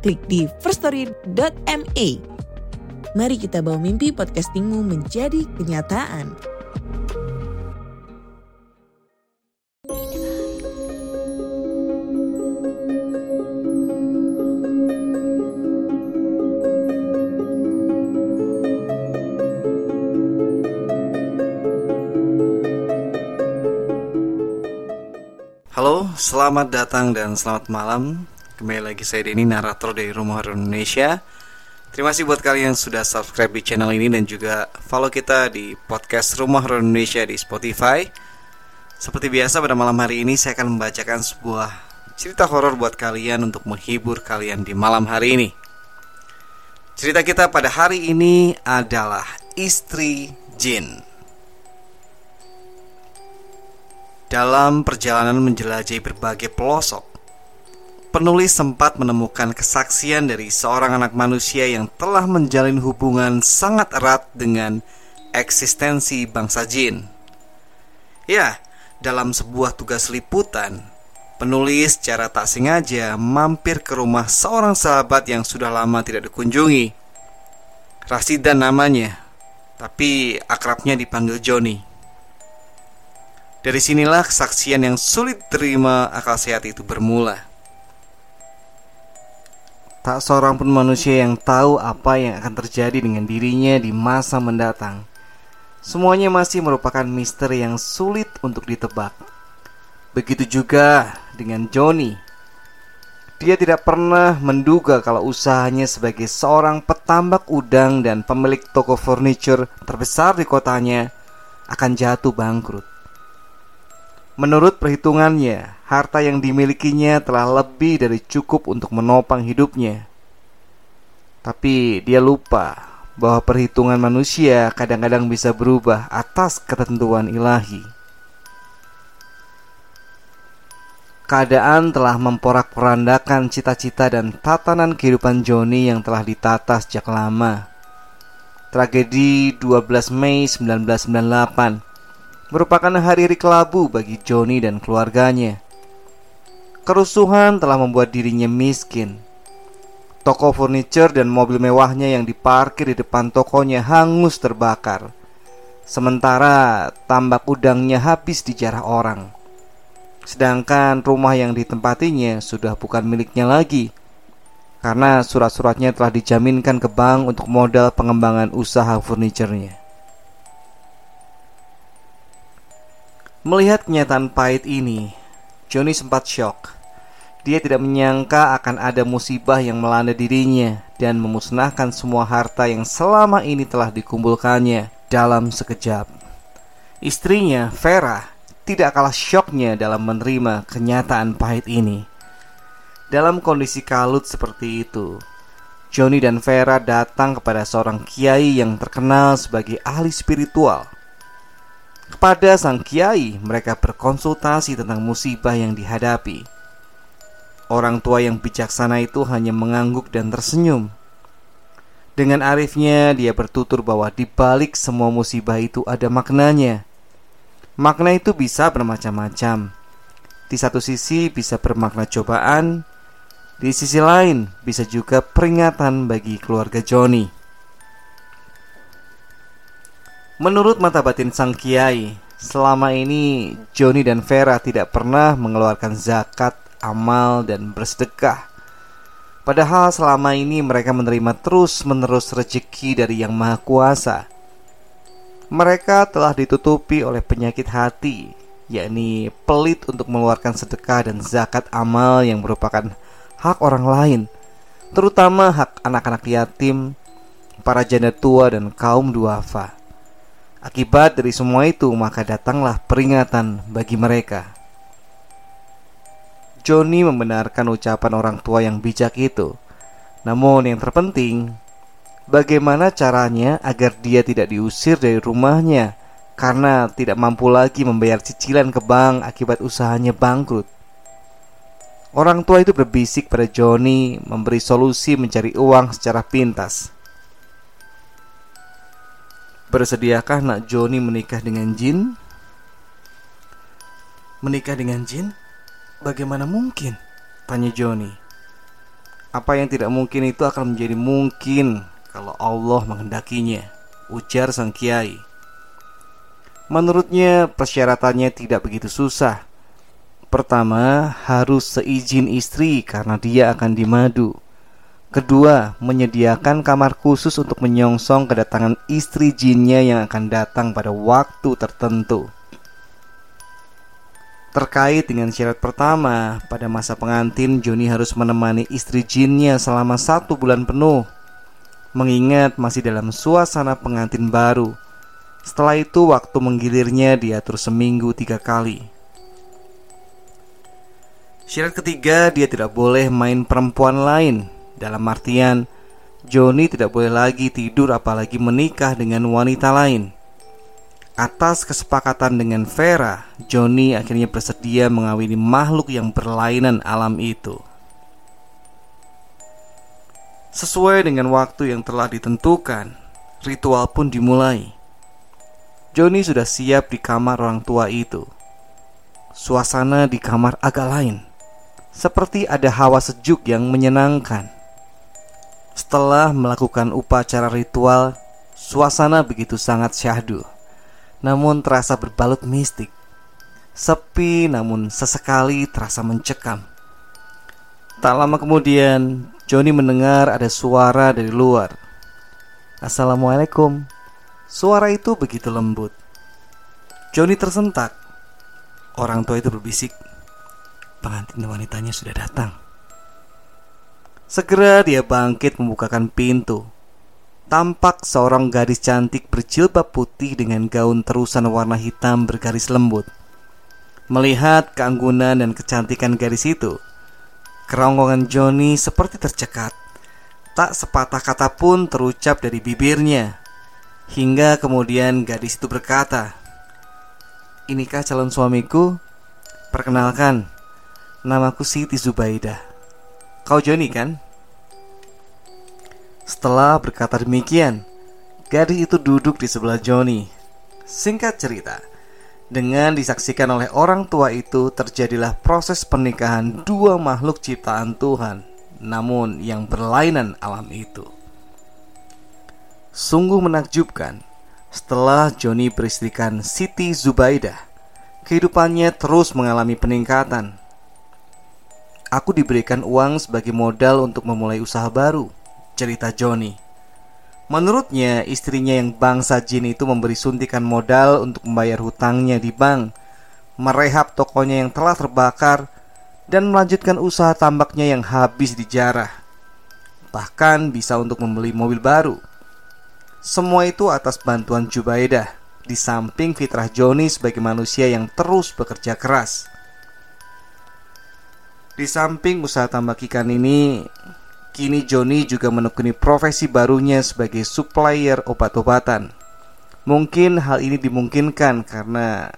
klik di firststory.me. Mari kita bawa mimpi podcastingmu menjadi kenyataan. Halo, selamat datang dan selamat malam. Kembali lagi saya Denny, narator dari Rumah Horor Indonesia. Terima kasih buat kalian yang sudah subscribe di channel ini dan juga follow kita di podcast Rumah Horor Indonesia di Spotify. Seperti biasa pada malam hari ini saya akan membacakan sebuah cerita horor buat kalian untuk menghibur kalian di malam hari ini. Cerita kita pada hari ini adalah Istri Jin. Dalam perjalanan menjelajahi berbagai pelosok, penulis sempat menemukan kesaksian dari seorang anak manusia yang telah menjalin hubungan sangat erat dengan eksistensi bangsa jin. Ya, dalam sebuah tugas liputan, penulis secara tak sengaja mampir ke rumah seorang sahabat yang sudah lama tidak dikunjungi. Rasidan namanya, tapi akrabnya dipanggil Joni. Dari sinilah kesaksian yang sulit terima akal sehat itu bermula. Tak seorang pun manusia yang tahu apa yang akan terjadi dengan dirinya di masa mendatang. Semuanya masih merupakan misteri yang sulit untuk ditebak. Begitu juga dengan Johnny. Dia tidak pernah menduga kalau usahanya sebagai seorang petambak udang dan pemilik toko furniture terbesar di kotanya akan jatuh bangkrut. Menurut perhitungannya, harta yang dimilikinya telah lebih dari cukup untuk menopang hidupnya. Tapi dia lupa bahwa perhitungan manusia kadang-kadang bisa berubah atas ketentuan ilahi. Keadaan telah memporak-porandakan cita-cita dan tatanan kehidupan Joni yang telah ditata sejak lama. Tragedi 12 Mei 1998 merupakan hari-hari kelabu bagi Joni dan keluarganya. Kerusuhan telah membuat dirinya miskin. Toko furniture dan mobil mewahnya yang diparkir di depan tokonya hangus terbakar. Sementara tambak udangnya habis dijarah orang. Sedangkan rumah yang ditempatinya sudah bukan miliknya lagi karena surat-suratnya telah dijaminkan ke bank untuk modal pengembangan usaha furniturnya. Melihat kenyataan pahit ini, Johnny sempat shock. Dia tidak menyangka akan ada musibah yang melanda dirinya dan memusnahkan semua harta yang selama ini telah dikumpulkannya dalam sekejap. Istrinya, Vera, tidak kalah syoknya dalam menerima kenyataan pahit ini. Dalam kondisi kalut seperti itu, Johnny dan Vera datang kepada seorang kiai yang terkenal sebagai ahli spiritual. Kepada sang kiai, mereka berkonsultasi tentang musibah yang dihadapi. Orang tua yang bijaksana itu hanya mengangguk dan tersenyum. Dengan arifnya, dia bertutur bahwa di balik semua musibah itu ada maknanya. Makna itu bisa bermacam-macam. Di satu sisi bisa bermakna cobaan, di sisi lain bisa juga peringatan bagi keluarga Joni. Menurut mata batin sang kiai, selama ini Joni dan Vera tidak pernah mengeluarkan zakat, amal, dan bersedekah. Padahal selama ini mereka menerima terus-menerus rezeki dari Yang Maha Kuasa. Mereka telah ditutupi oleh penyakit hati, yakni pelit untuk mengeluarkan sedekah dan zakat amal yang merupakan hak orang lain, terutama hak anak-anak yatim, para janda tua dan kaum duafa. Akibat dari semua itu, maka datanglah peringatan bagi mereka. Joni membenarkan ucapan orang tua yang bijak itu. Namun yang terpenting, bagaimana caranya agar dia tidak diusir dari rumahnya karena tidak mampu lagi membayar cicilan ke bank akibat usahanya bangkrut. Orang tua itu berbisik pada Johnny memberi solusi mencari uang secara pintas. Bersediakah nak Johnny menikah dengan Jin? Menikah dengan Jin? Bagaimana mungkin? Tanya Johnny. Apa yang tidak mungkin itu akan menjadi mungkin kalau Allah menghendakinya, ujar sang kiai. Menurutnya persyaratannya tidak begitu susah Pertama, harus seizin istri karena dia akan dimadu. Kedua, menyediakan kamar khusus untuk menyongsong kedatangan istri jinnya yang akan datang pada waktu tertentu. Terkait dengan syarat pertama, pada masa pengantin Joni harus menemani istri jinnya selama satu bulan penuh. Mengingat masih dalam suasana pengantin baru. Setelah itu waktu menggilirnya diatur seminggu tiga kali. Syarat ketiga, dia tidak boleh main perempuan lain. Dalam artian, Joni tidak boleh lagi tidur apalagi menikah dengan wanita lain. Atas kesepakatan dengan Vera, Joni akhirnya bersedia mengawini makhluk yang berlainan alam itu. Sesuai dengan waktu yang telah ditentukan, ritual pun dimulai. Joni sudah siap di kamar orang tua itu. Suasana di kamar agak lain seperti ada hawa sejuk yang menyenangkan. Setelah melakukan upacara ritual, suasana begitu sangat syahdu, namun terasa berbalut mistik. Sepi namun sesekali terasa mencekam. Tak lama kemudian, Joni mendengar ada suara dari luar. Assalamualaikum. Suara itu begitu lembut. Joni tersentak. Orang tua itu berbisik, pengantin wanitanya sudah datang. Segera dia bangkit membukakan pintu. Tampak seorang gadis cantik berjilbab putih dengan gaun terusan warna hitam bergaris lembut. Melihat keanggunan dan kecantikan gadis itu, kerongkongan Johnny seperti tercekat. Tak sepatah kata pun terucap dari bibirnya. Hingga kemudian gadis itu berkata, "Inikah calon suamiku? Perkenalkan, Namaku Siti Zubaidah. Kau Joni kan? Setelah berkata demikian, gadis itu duduk di sebelah Joni. Singkat cerita, dengan disaksikan oleh orang tua itu terjadilah proses pernikahan dua makhluk ciptaan Tuhan, namun yang berlainan alam itu. Sungguh menakjubkan, setelah Joni beristrikan Siti Zubaidah, kehidupannya terus mengalami peningkatan Aku diberikan uang sebagai modal untuk memulai usaha baru, cerita Johnny. Menurutnya, istrinya yang bangsa jin itu memberi suntikan modal untuk membayar hutangnya di bank, merehab tokonya yang telah terbakar, dan melanjutkan usaha tambaknya yang habis dijarah. Bahkan bisa untuk membeli mobil baru. Semua itu atas bantuan Jubaidah, di samping fitrah Joni sebagai manusia yang terus bekerja keras. Di samping usaha tambak ikan ini, kini Joni juga menekuni profesi barunya sebagai supplier obat-obatan. Mungkin hal ini dimungkinkan karena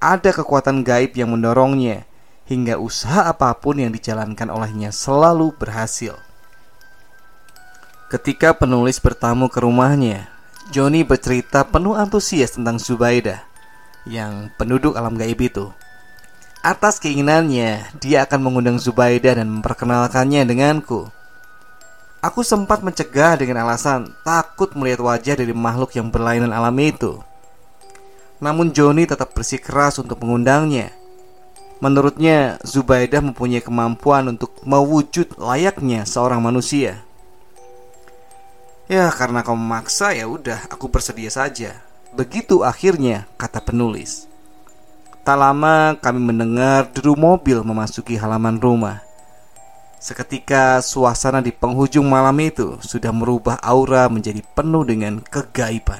ada kekuatan gaib yang mendorongnya hingga usaha apa pun yang dijalankan olehnya selalu berhasil. Ketika penulis bertamu ke rumahnya, Joni bercerita penuh antusias tentang Zubaidah yang penduduk alam gaib itu. Atas keinginannya, dia akan mengundang Zubaidah dan memperkenalkannya denganku. Aku sempat mencegah dengan alasan takut melihat wajah dari makhluk yang berlainan alam itu. Namun Joni tetap bersikeras untuk mengundangnya. Menurutnya, Zubaidah mempunyai kemampuan untuk mewujud layaknya seorang manusia. Ya, karena kau memaksa ya udah, aku bersedia saja. Begitu akhirnya kata penulis. Tak lama kami mendengar deru mobil memasuki halaman rumah. Seketika suasana di penghujung malam itu sudah merubah aura menjadi penuh dengan kegaiban.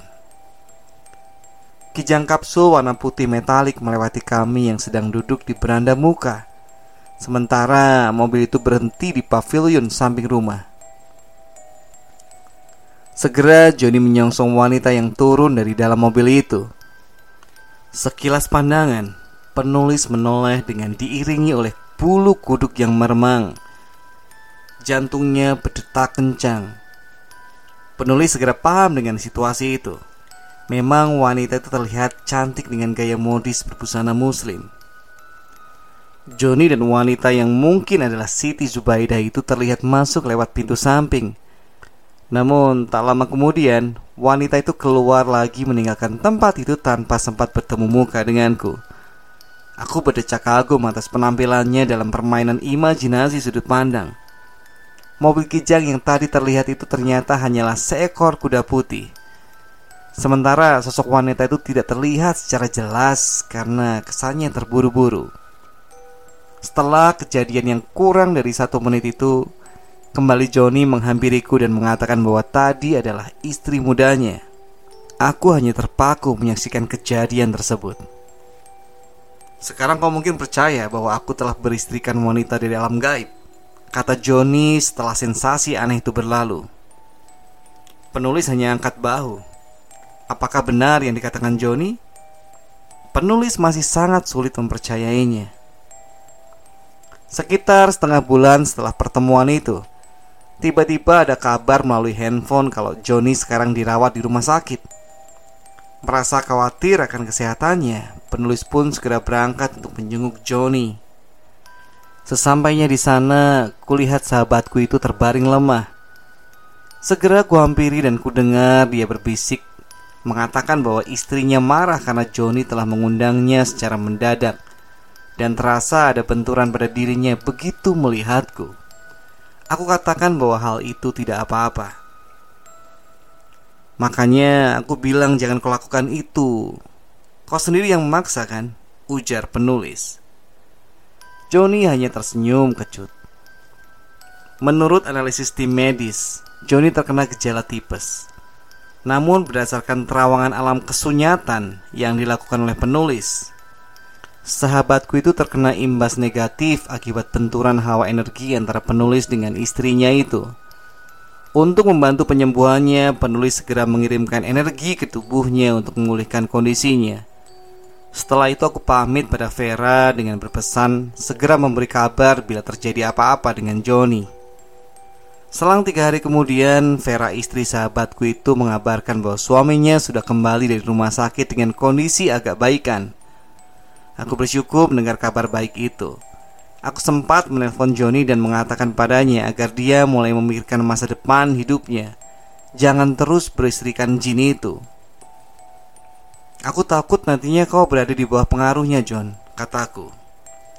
Kijang kapsul warna putih metalik melewati kami yang sedang duduk di beranda muka. Sementara mobil itu berhenti di pavilion samping rumah. Segera Joni menyongsong wanita yang turun dari dalam mobil itu. Sekilas pandangan, penulis menoleh dengan diiringi oleh bulu kuduk yang meremang. Jantungnya berdetak kencang. Penulis segera paham dengan situasi itu. Memang wanita itu terlihat cantik dengan gaya modis berbusana muslim. Joni dan wanita yang mungkin adalah Siti Zubaidah itu terlihat masuk lewat pintu samping namun tak lama kemudian wanita itu keluar lagi meninggalkan tempat itu tanpa sempat bertemu muka denganku. Aku berdecak kagum atas penampilannya dalam permainan imajinasi sudut pandang. Mobil kijang yang tadi terlihat itu ternyata hanyalah seekor kuda putih. Sementara sosok wanita itu tidak terlihat secara jelas karena kesannya terburu-buru. Setelah kejadian yang kurang dari satu menit itu, Kembali Johnny menghampiriku dan mengatakan bahwa tadi adalah istri mudanya. Aku hanya terpaku menyaksikan kejadian tersebut. Sekarang kau mungkin percaya bahwa aku telah beristrikan wanita dari alam gaib, kata Johnny setelah sensasi aneh itu berlalu. Penulis hanya angkat bahu. Apakah benar yang dikatakan Johnny? Penulis masih sangat sulit mempercayainya. Sekitar setengah bulan setelah pertemuan itu, Tiba-tiba ada kabar melalui handphone kalau Joni sekarang dirawat di rumah sakit. Merasa khawatir akan kesehatannya, penulis pun segera berangkat untuk menjenguk Joni. Sesampainya di sana, kulihat sahabatku itu terbaring lemah. Segera kuhampiri dan kudengar dia berbisik mengatakan bahwa istrinya marah karena Joni telah mengundangnya secara mendadak dan terasa ada benturan pada dirinya begitu melihatku. Aku katakan bahwa hal itu tidak apa-apa. Makanya aku bilang jangan kau lakukan itu. Kau sendiri yang memaksa kan? Ujar penulis. Joni hanya tersenyum kecut. Menurut analisis tim medis, Joni terkena gejala tipes. Namun berdasarkan terawangan alam kesunyatan yang dilakukan oleh penulis, Sahabatku itu terkena imbas negatif akibat benturan hawa energi antara penulis dengan istrinya itu. Untuk membantu penyembuhannya, penulis segera mengirimkan energi ke tubuhnya untuk memulihkan kondisinya. Setelah itu aku pamit pada Vera dengan berpesan segera memberi kabar bila terjadi apa-apa dengan Joni. Selang tiga hari kemudian, Vera istri sahabatku itu mengabarkan bahwa suaminya sudah kembali dari rumah sakit dengan kondisi agak baikan. Aku bersyukur mendengar kabar baik itu. Aku sempat menelpon Joni dan mengatakan padanya agar dia mulai memikirkan masa depan hidupnya. Jangan terus beristrikan jin itu. Aku takut nantinya kau berada di bawah pengaruhnya, John, kataku.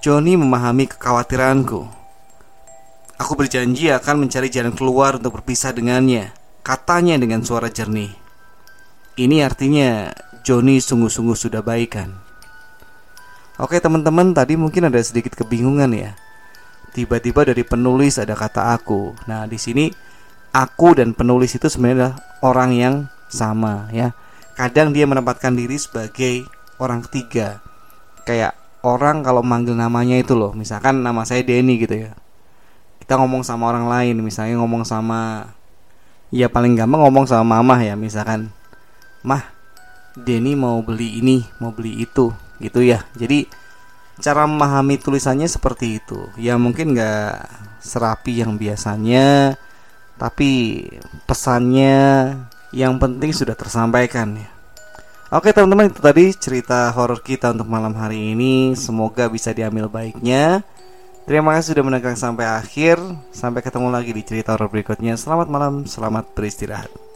Joni memahami kekhawatiranku. Aku berjanji akan mencari jalan keluar untuk berpisah dengannya, katanya dengan suara jernih. Ini artinya Joni sungguh-sungguh sudah baikan. Oke teman-teman tadi mungkin ada sedikit kebingungan ya. Tiba-tiba dari penulis ada kata aku. Nah di sini aku dan penulis itu sebenarnya orang yang sama ya. Kadang dia menempatkan diri sebagai orang ketiga. Kayak orang kalau manggil namanya itu loh. Misalkan nama saya Denny gitu ya. Kita ngomong sama orang lain, misalnya ngomong sama ya paling gampang ngomong sama mama ya, misalkan Mah, Denny mau beli ini, mau beli itu gitu ya. Jadi cara memahami tulisannya seperti itu. Ya mungkin nggak serapi yang biasanya tapi pesannya yang penting sudah tersampaikan ya. Oke teman-teman itu tadi cerita horor kita untuk malam hari ini. Semoga bisa diambil baiknya. Terima kasih sudah mendengarkan sampai akhir. Sampai ketemu lagi di cerita horor berikutnya. Selamat malam, selamat beristirahat